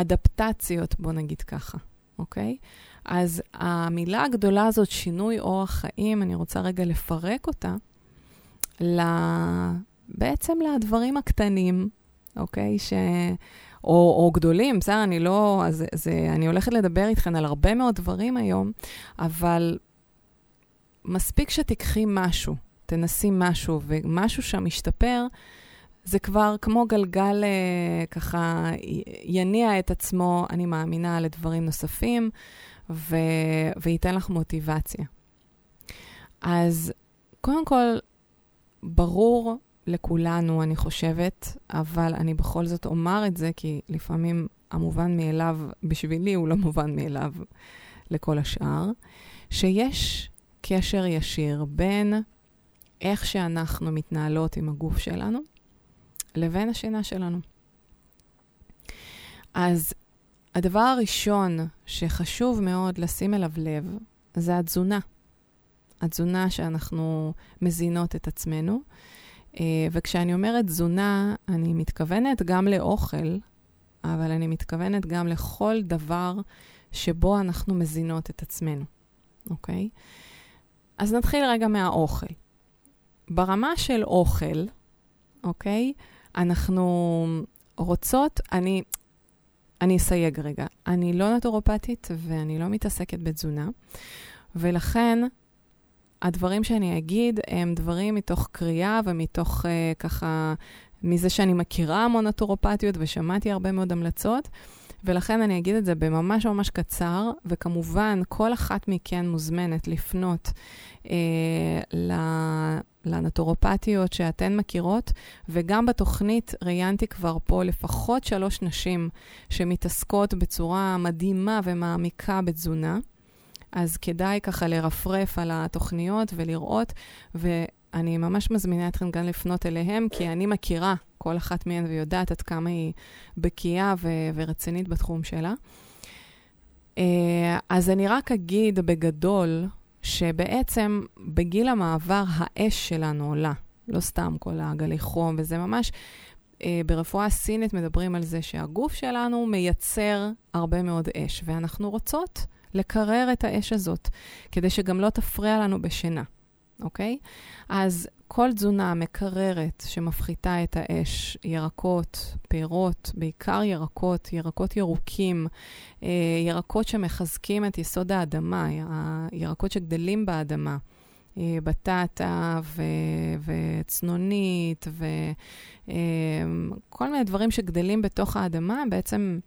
אדפטציות, בוא נגיד ככה, אוקיי? אז המילה הגדולה הזאת, שינוי אורח חיים, אני רוצה רגע לפרק אותה ל... בעצם לדברים הקטנים, אוקיי? ש... או, או גדולים, בסדר, אני לא... אז זה, אני הולכת לדבר איתכן על הרבה מאוד דברים היום, אבל מספיק שתיקחי משהו, תנסי משהו, ומשהו שם משתפר, זה כבר כמו גלגל אה, ככה יניע את עצמו, אני מאמינה, לדברים נוספים, ו... וייתן לך מוטיבציה. אז קודם כל, ברור לכולנו, אני חושבת, אבל אני בכל זאת אומר את זה, כי לפעמים המובן מאליו בשבילי הוא לא מובן מאליו לכל השאר, שיש קשר ישיר בין איך שאנחנו מתנהלות עם הגוף שלנו, לבין השינה שלנו. אז הדבר הראשון שחשוב מאוד לשים אליו לב, זה התזונה. התזונה שאנחנו מזינות את עצמנו. אה, וכשאני אומרת תזונה, אני מתכוונת גם לאוכל, אבל אני מתכוונת גם לכל דבר שבו אנחנו מזינות את עצמנו, אוקיי? אז נתחיל רגע מהאוכל. ברמה של אוכל, אוקיי? אנחנו רוצות, אני, אני אסייג רגע, אני לא נטורופטית ואני לא מתעסקת בתזונה, ולכן הדברים שאני אגיד הם דברים מתוך קריאה ומתוך uh, ככה, מזה שאני מכירה המון נטורופטיות ושמעתי הרבה מאוד המלצות, ולכן אני אגיד את זה בממש ממש קצר, וכמובן, כל אחת מכן מוזמנת לפנות אה, לנטורופטיות שאתן מכירות, וגם בתוכנית ראיינתי כבר פה לפחות שלוש נשים שמתעסקות בצורה מדהימה ומעמיקה בתזונה. אז כדאי ככה לרפרף על התוכניות ולראות, ואני ממש מזמינה אתכם גם לפנות אליהם, כי אני מכירה כל אחת מהן ויודעת עד כמה היא בקיאה ו- ורצינית בתחום שלה. אה, אז אני רק אגיד בגדול, שבעצם בגיל המעבר האש שלנו עולה. לא סתם כל הגלי חום, וזה ממש, אה, ברפואה הסינית מדברים על זה שהגוף שלנו מייצר הרבה מאוד אש, ואנחנו רוצות לקרר את האש הזאת, כדי שגם לא תפריע לנו בשינה, אוקיי? אז כל תזונה מקררת שמפחיתה את האש, ירקות, פירות, בעיקר ירקות, ירקות ירוקים, אה, ירקות שמחזקים את יסוד האדמה, ירקות שגדלים באדמה. אה, בטטה ו- וצנונית וכל אה, מיני דברים שגדלים בתוך האדמה, בעצם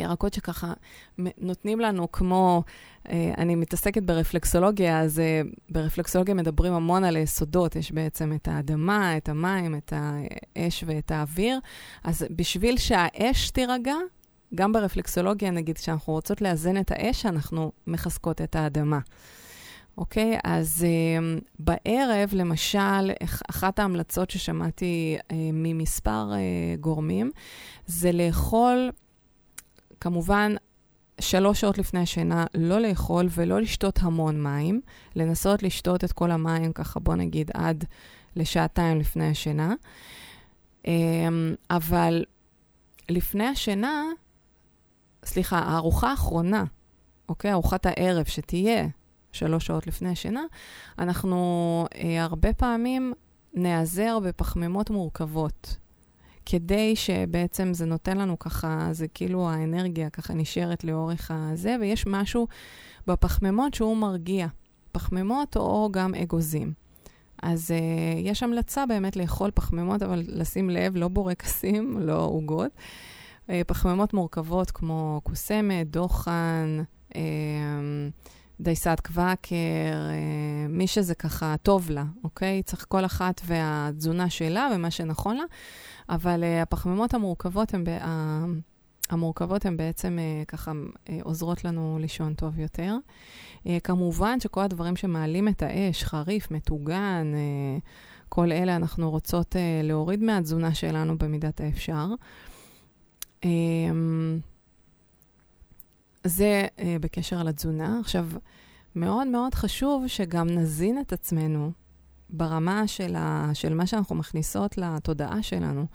ירקות שככה נותנים לנו כמו, אה, אני מתעסקת ברפלקסולוגיה, אז אה, ברפלקסולוגיה מדברים המון על יסודות, יש בעצם את האדמה, את המים, את האש ואת האוויר, אז בשביל שהאש תירגע, גם ברפלקסולוגיה, נגיד, כשאנחנו רוצות לאזן את האש, אנחנו מחזקות את האדמה. אוקיי? אז um, בערב, למשל, אחת ההמלצות ששמעתי uh, ממספר uh, גורמים, זה לאכול כמובן, שלוש שעות לפני השינה לא לאכול ולא לשתות המון מים, לנסות לשתות את כל המים ככה, בוא נגיד, עד לשעתיים לפני השינה. אמ, אבל לפני השינה, סליחה, הארוחה האחרונה, אוקיי? ארוחת הערב שתהיה שלוש שעות לפני השינה, אנחנו אה, הרבה פעמים נעזר בפחמימות מורכבות. כדי שבעצם זה נותן לנו ככה, זה כאילו האנרגיה ככה נשארת לאורך הזה, ויש משהו בפחמימות שהוא מרגיע. פחמימות או גם אגוזים. אז uh, יש המלצה באמת לאכול פחמימות, אבל לשים לב, לא בורקסים, לא עוגות. Uh, פחמימות מורכבות כמו קוסמת, דוחן, uh, דייסת קוואקר, uh, מי שזה ככה טוב לה, אוקיי? צריך כל אחת והתזונה שלה ומה שנכון לה, אבל uh, הפחמימות המורכבות הן... המורכבות הן בעצם uh, ככה עוזרות לנו לישון טוב יותר. כמובן שכל הדברים שמעלים את האש, חריף, מטוגן, כל אלה אנחנו רוצות להוריד מהתזונה שלנו במידת האפשר. זה אה, בקשר לתזונה. עכשיו, מאוד מאוד חשוב שגם נזין את עצמנו ברמה של, ה, של מה שאנחנו מכניסות לתודעה שלנו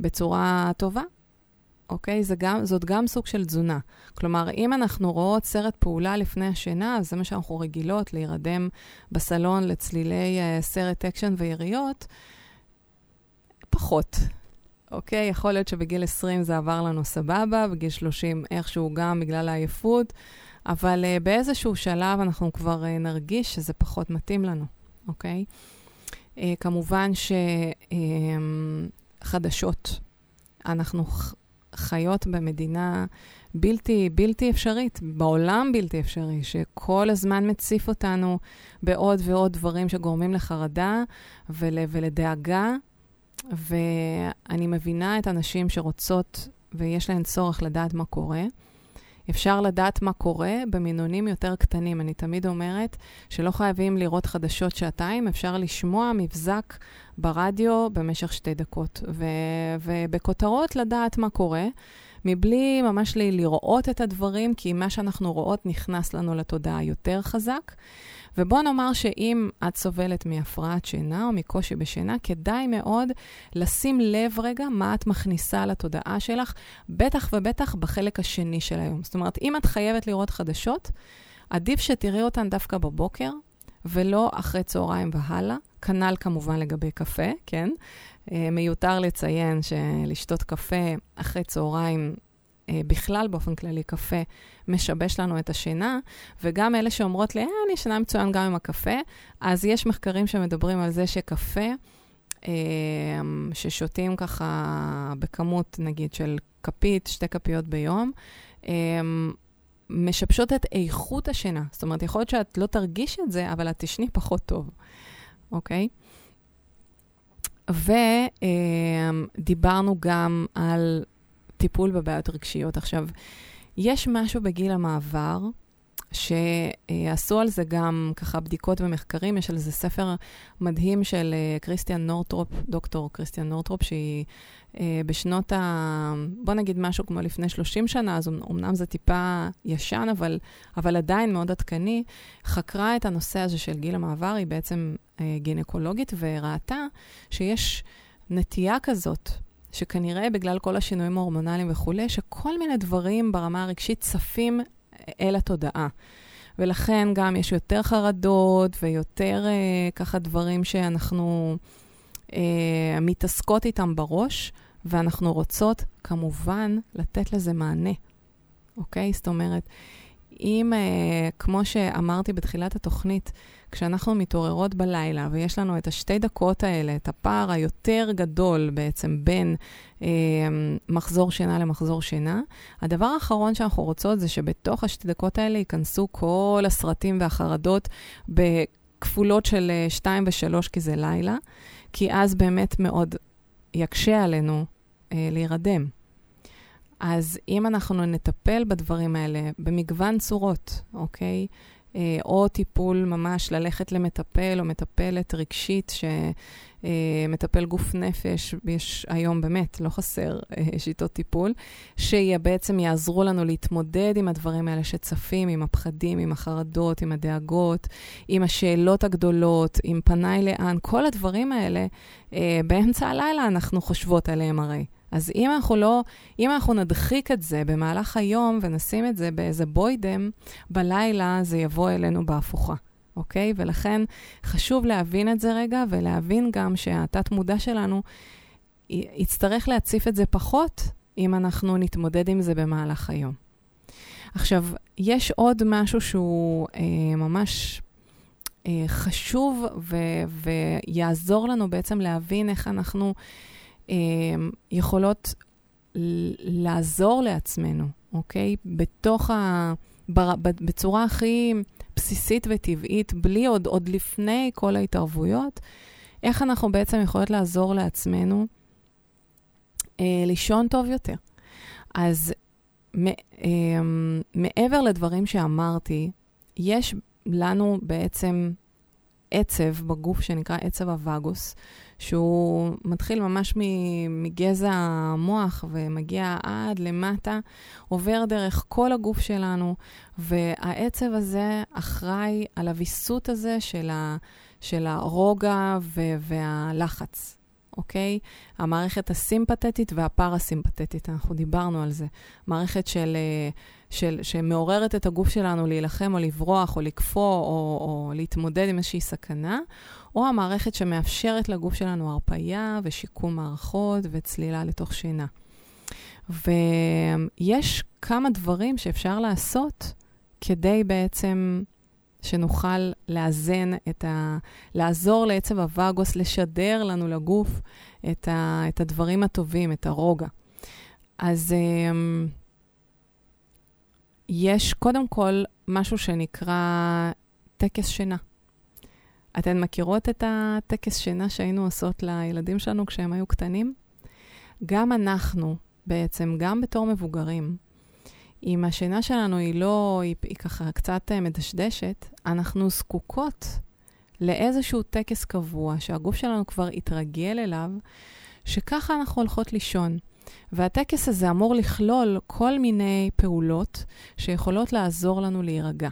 בצורה טובה. אוקיי? זה גם, זאת גם סוג של תזונה. כלומר, אם אנחנו רואות סרט פעולה לפני השינה, זה מה שאנחנו רגילות, להירדם בסלון לצלילי אה, סרט אקשן ויריות, פחות. אוקיי? יכול להיות שבגיל 20 זה עבר לנו סבבה, בגיל 30 איכשהו גם בגלל העייפות, אבל uh, באיזשהו שלב אנחנו כבר uh, נרגיש שזה פחות מתאים לנו, אוקיי? Uh, כמובן שחדשות, uh, אנחנו חיות במדינה בלתי, בלתי אפשרית, בעולם בלתי אפשרי, שכל הזמן מציף אותנו בעוד ועוד דברים שגורמים לחרדה ול, ולדאגה. ואני מבינה את הנשים שרוצות ויש להן צורך לדעת מה קורה. אפשר לדעת מה קורה במינונים יותר קטנים. אני תמיד אומרת שלא חייבים לראות חדשות שעתיים, אפשר לשמוע מבזק ברדיו במשך שתי דקות. ו- ובכותרות לדעת מה קורה, מבלי ממש לראות את הדברים, כי מה שאנחנו רואות נכנס לנו לתודעה יותר חזק. ובוא נאמר שאם את סובלת מהפרעת שינה או מקושי בשינה, כדאי מאוד לשים לב רגע מה את מכניסה לתודעה שלך, בטח ובטח בחלק השני של היום. זאת אומרת, אם את חייבת לראות חדשות, עדיף שתראי אותן דווקא בבוקר, ולא אחרי צהריים והלאה. כנ"ל כמובן לגבי קפה, כן? אה, מיותר לציין שלשתות קפה אחרי צהריים בכלל, באופן כללי, קפה משבש לנו את השינה, וגם אלה שאומרות לי, אה, אני ישנה מצוין גם עם הקפה, אז יש מחקרים שמדברים על זה שקפה, אה, ששותים ככה בכמות, נגיד, של כפית, שתי כפיות ביום, אה, משבשות את איכות השינה. זאת אומרת, יכול להיות שאת לא תרגיש את זה, אבל את תשני פחות טוב, אוקיי? ודיברנו גם על טיפול בבעיות רגשיות. עכשיו, יש משהו בגיל המעבר, שעשו על זה גם ככה בדיקות ומחקרים, יש על זה ספר מדהים של אה, קריסטיאן נורטרופ, דוקטור קריסטיאן נורטרופ, שהיא אה, בשנות ה... בוא נגיד משהו כמו לפני 30 שנה, אז אמנם זה טיפה ישן, אבל, אבל עדיין מאוד עדכני, חקרה את הנושא הזה של גיל המעבר, היא בעצם אה, גינקולוגית, וראתה שיש נטייה כזאת שכנראה בגלל כל השינויים ההורמונליים וכולי, שכל מיני דברים ברמה הרגשית צפים אל התודעה. ולכן גם יש יותר חרדות ויותר אה, ככה דברים שאנחנו אה, מתעסקות איתם בראש, ואנחנו רוצות כמובן לתת לזה מענה, אוקיי? זאת אומרת, אם, אה, כמו שאמרתי בתחילת התוכנית, כשאנחנו מתעוררות בלילה ויש לנו את השתי דקות האלה, את הפער היותר גדול בעצם בין אה, מחזור שינה למחזור שינה, הדבר האחרון שאנחנו רוצות זה שבתוך השתי דקות האלה ייכנסו כל הסרטים והחרדות בכפולות של 2 ו-3 כי זה לילה, כי אז באמת מאוד יקשה עלינו אה, להירדם. אז אם אנחנו נטפל בדברים האלה במגוון צורות, אוקיי? אה, או טיפול ממש ללכת למטפל או מטפלת רגשית שמטפל גוף נפש, יש היום באמת, לא חסר אה, שיטות טיפול, שבעצם יעזרו לנו להתמודד עם הדברים האלה שצפים, עם הפחדים, עם החרדות, עם הדאגות, עם השאלות הגדולות, עם פניי לאן, כל הדברים האלה, אה, באמצע הלילה אנחנו חושבות עליהם הרי. אז אם אנחנו לא, אם אנחנו נדחיק את זה במהלך היום ונשים את זה באיזה בוידם, בלילה זה יבוא אלינו בהפוכה, אוקיי? ולכן חשוב להבין את זה רגע, ולהבין גם שהתת-מודע שלנו, יצטרך להציף את זה פחות אם אנחנו נתמודד עם זה במהלך היום. עכשיו, יש עוד משהו שהוא אה, ממש אה, חשוב ו- ויעזור לנו בעצם להבין איך אנחנו יכולות ל- לעזור לעצמנו, אוקיי? בתוך ה... בצורה הכי בסיסית וטבעית, בלי עוד, עוד לפני כל ההתערבויות, איך אנחנו בעצם יכולות לעזור לעצמנו אה, לישון טוב יותר. אז מ- אה, מעבר לדברים שאמרתי, יש לנו בעצם עצב בגוף שנקרא עצב הווגוס, שהוא מתחיל ממש מגזע המוח ומגיע עד למטה, עובר דרך כל הגוף שלנו, והעצב הזה אחראי על הוויסות הזה של, ה, של הרוגע ו- והלחץ. אוקיי? המערכת הסימפתטית והפרסימפתטית, אנחנו דיברנו על זה. מערכת של, אה, של, שמעוררת את הגוף שלנו להילחם או לברוח או לקפוא או, או להתמודד עם איזושהי סכנה, או המערכת שמאפשרת לגוף שלנו הרפייה ושיקום מערכות וצלילה לתוך שינה. ויש כמה דברים שאפשר לעשות כדי בעצם שנוכל לאזן את ה... לעזור לעצב הווגוס, לשדר לנו לגוף את, ה... את הדברים הטובים, את הרוגע. אז um, יש קודם כל משהו שנקרא טקס שינה. אתן מכירות את הטקס שינה שהיינו עושות לילדים שלנו כשהם היו קטנים? גם אנחנו, בעצם, גם בתור מבוגרים, אם השינה שלנו היא לא, היא, היא ככה קצת אה, מדשדשת, אנחנו זקוקות לאיזשהו טקס קבוע שהגוף שלנו כבר התרגל אליו, שככה אנחנו הולכות לישון. והטקס הזה אמור לכלול כל מיני פעולות שיכולות לעזור לנו להירגע.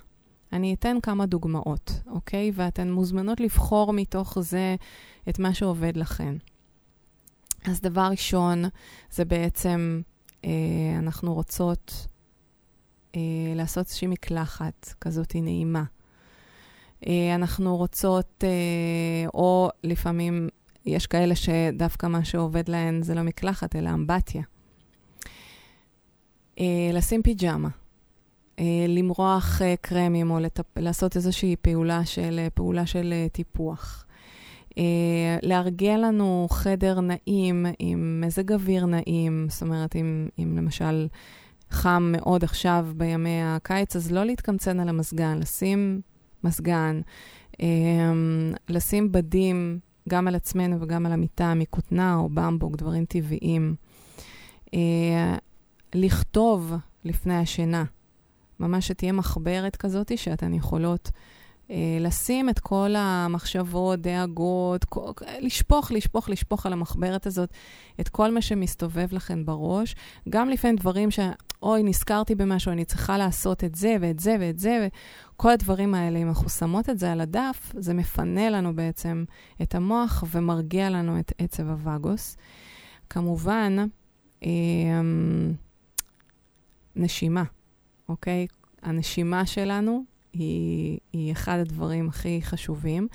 אני אתן כמה דוגמאות, אוקיי? ואתן מוזמנות לבחור מתוך זה את מה שעובד לכן. אז דבר ראשון, זה בעצם, אה, אנחנו רוצות אה, לעשות איזושהי מקלחת כזאת נעימה. אה, אנחנו רוצות, אה, או לפעמים יש כאלה שדווקא מה שעובד להן זה לא מקלחת, אלא אמבטיה. אה, לשים פיג'מה. אה, למרוח אה, קרמים או לטפ... לעשות איזושהי פעולה של, אה, פעולה של טיפוח. לארגן לנו חדר נעים עם מזג אוויר נעים, זאת אומרת, אם, אם למשל חם מאוד עכשיו בימי הקיץ, אז לא להתקמצן על המזגן, לשים מזגן, לשים בדים גם על עצמנו וגם על המיטה מכותנה או במבוק, דברים טבעיים. לכתוב לפני השינה, ממש שתהיה מחברת כזאת שאתן יכולות אה, לשים את כל המחשבות, דאגות, כל, לשפוך, לשפוך, לשפוך על המחברת הזאת את כל מה שמסתובב לכן בראש. גם לפעמים דברים ש... אוי, נזכרתי במשהו, אני צריכה לעשות את זה ואת זה ואת זה, וכל הדברים האלה, אם אנחנו שמות את זה על הדף, זה מפנה לנו בעצם את המוח ומרגיע לנו את עצב הווגוס. כמובן, אה, נשימה, אוקיי? הנשימה שלנו היא, היא אחד הדברים הכי חשובים.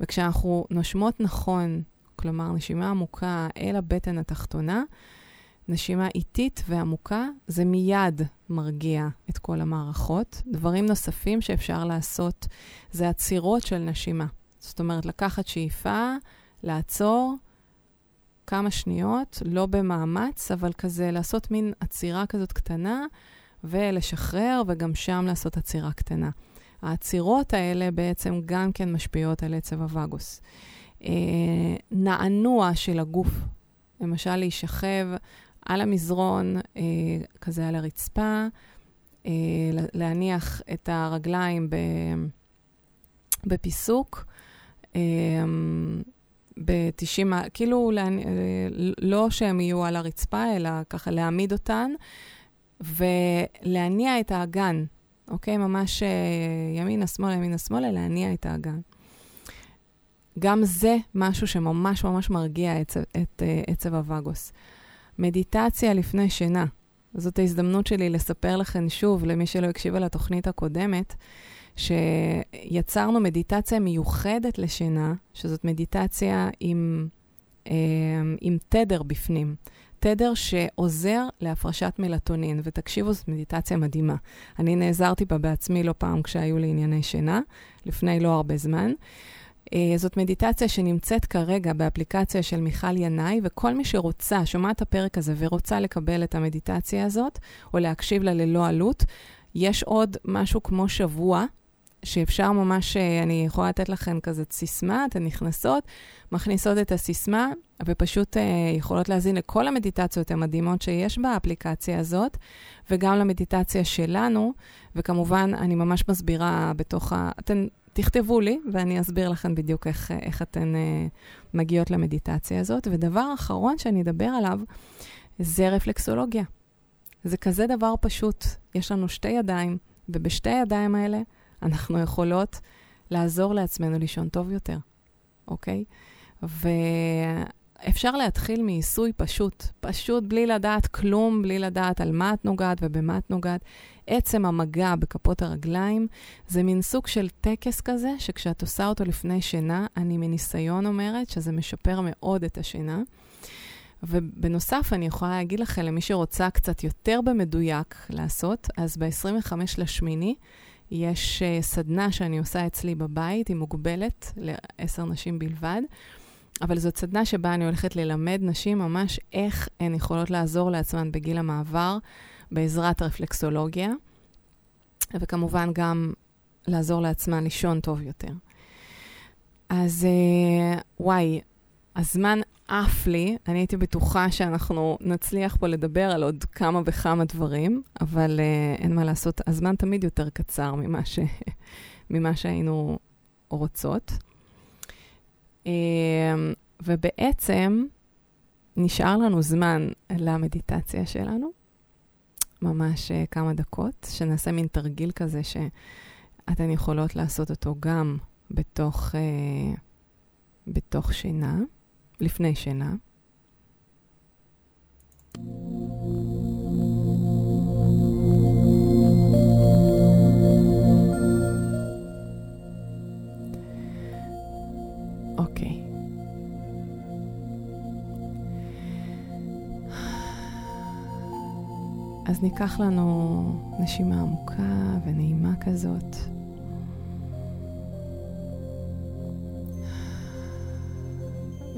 וכשאנחנו נושמות נכון, כלומר נשימה עמוקה אל הבטן התחתונה, נשימה איטית ועמוקה, זה מיד מרגיע את כל המערכות. דברים נוספים שאפשר לעשות זה עצירות של נשימה. זאת אומרת, לקחת שאיפה, לעצור כמה שניות, לא במאמץ, אבל כזה לעשות מין עצירה כזאת קטנה ולשחרר, וגם שם לעשות עצירה קטנה. העצירות האלה בעצם גם כן משפיעות על עצב הווגוס. אה, נענוע של הגוף, למשל להישכב על המזרון, אה, כזה על הרצפה, אה, להניח את הרגליים ב, בפיסוק, אה, ב-90, כאילו לא שהם יהיו על הרצפה, אלא ככה להעמיד אותן, ולהניע את האגן, אוקיי? ממש אה, ימינה, שמאלה, ימינה, שמאלה, להניע את האגן. גם זה משהו שממש ממש מרגיע את, uh, עצב הווגוס. מדיטציה לפני שינה. זאת ההזדמנות שלי לספר לכם שוב, למי שלא הקשיבה לתוכנית הקודמת, שיצרנו מדיטציה מיוחדת לשינה, שזאת מדיטציה עם אה, עם תדר בפנים. תדר שעוזר להפרשת מלטונין, ותקשיבו, זאת מדיטציה מדהימה. אני נעזרתי בה בעצמי לא פעם כשהיו לי ענייני שינה, לפני לא הרבה זמן. אה, זאת מדיטציה שנמצאת כרגע באפליקציה של מיכל ינאי, וכל מי שרוצה, שומע את הפרק הזה ורוצה לקבל את המדיטציה הזאת, או להקשיב לה ללא עלות, יש עוד משהו כמו שבוע, שאפשר ממש, אה, אני יכולה לתת לכם כזה סיסמה, אתן נכנסות, מכניסות את הסיסמה, ופשוט אה, יכולות להזין לכל המדיטציות המדהימות שיש באפליקציה הזאת, וגם למדיטציה שלנו, וכמובן, אני ממש מסבירה בתוך ה... אתן תכתבו לי, ואני אסביר לכם בדיוק איך, איך אתן אה, מגיעות למדיטציה הזאת. ודבר אחרון שאני אדבר עליו, זה רפלקסולוגיה. זה כזה דבר פשוט. יש לנו שתי ידיים, ובשתי הידיים האלה אנחנו יכולות לעזור לעצמנו לישון טוב יותר, אוקיי? ואפשר להתחיל מעיסוי פשוט, פשוט בלי לדעת כלום, בלי לדעת על מה את נוגעת ובמה את נוגעת. עצם המגע בכפות הרגליים זה מין סוג של טקס כזה, שכשאת עושה אותו לפני שינה, אני מניסיון אומרת שזה משפר מאוד את השינה. ובנוסף, אני יכולה להגיד לכם, למי שרוצה קצת יותר במדויק לעשות, אז ב-25 לשמיני יש uh, סדנה שאני עושה אצלי בבית, היא מוגבלת לעשר נשים בלבד, אבל זאת סדנה שבה אני הולכת ללמד נשים ממש איך הן יכולות לעזור לעצמן בגיל המעבר בעזרת רפלקסולוגיה, וכמובן גם לעזור לעצמן לישון טוב יותר. אז uh, וואי, הזמן עף לי, אני הייתי בטוחה שאנחנו נצליח פה לדבר על עוד כמה וכמה דברים, אבל uh, אין מה לעשות, הזמן תמיד יותר קצר ממה, ש... ממה שהיינו רוצות. Uh, ובעצם נשאר לנו זמן למדיטציה שלנו, ממש uh, כמה דקות, שנעשה מין תרגיל כזה שאתן יכולות לעשות אותו גם בתוך, uh, בתוך שינה. לפני שינה. אוקיי. אז ניקח לנו נשימה עמוקה ונעימה כזאת.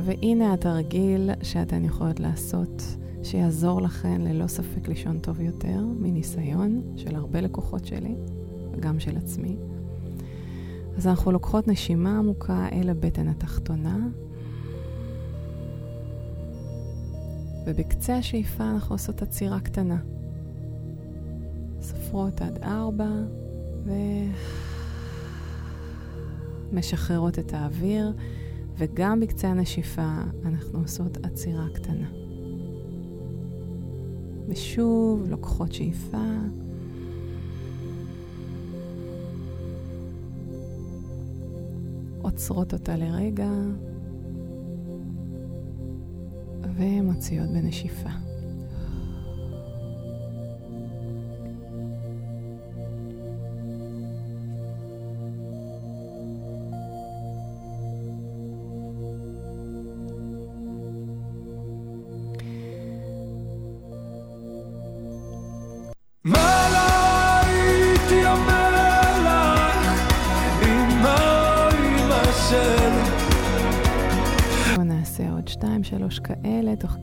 והנה התרגיל שאתן יכולות לעשות, שיעזור לכן ללא ספק לישון טוב יותר, מניסיון של הרבה לקוחות שלי, וגם של עצמי. אז אנחנו לוקחות נשימה עמוקה אל הבטן התחתונה, ובקצה השאיפה אנחנו עושות עצירה קטנה. סופרות עד ארבע, ומשחררות את האוויר. וגם בקצה הנשיפה אנחנו עושות עצירה קטנה. ושוב לוקחות שאיפה. עוצרות אותה לרגע ומוציאות בנשיפה.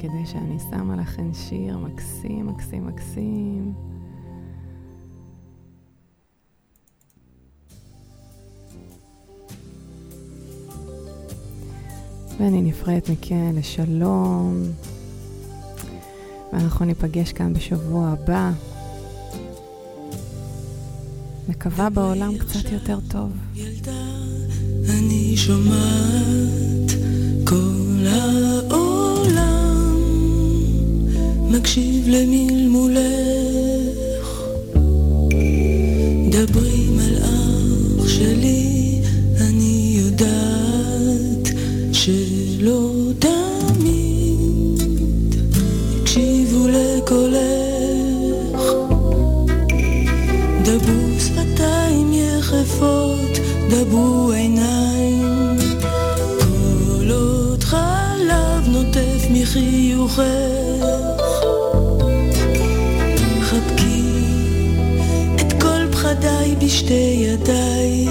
כדי שאני שמה לכם שיר מקסים, מקסים, מקסים. ואני נפרדת מכן לשלום, ואנחנו ניפגש כאן בשבוע הבא. מקווה בעולם קצת יותר טוב. ילדה, אני שומעת מקשיב למלמולך. דברי מלאך שלי, אני יודעת שלא תמיד הקשיבו לקולך. דברו שפתיים יחפות, דברו עיניים, עוד חלב מחיוכך. בשתי ידייך,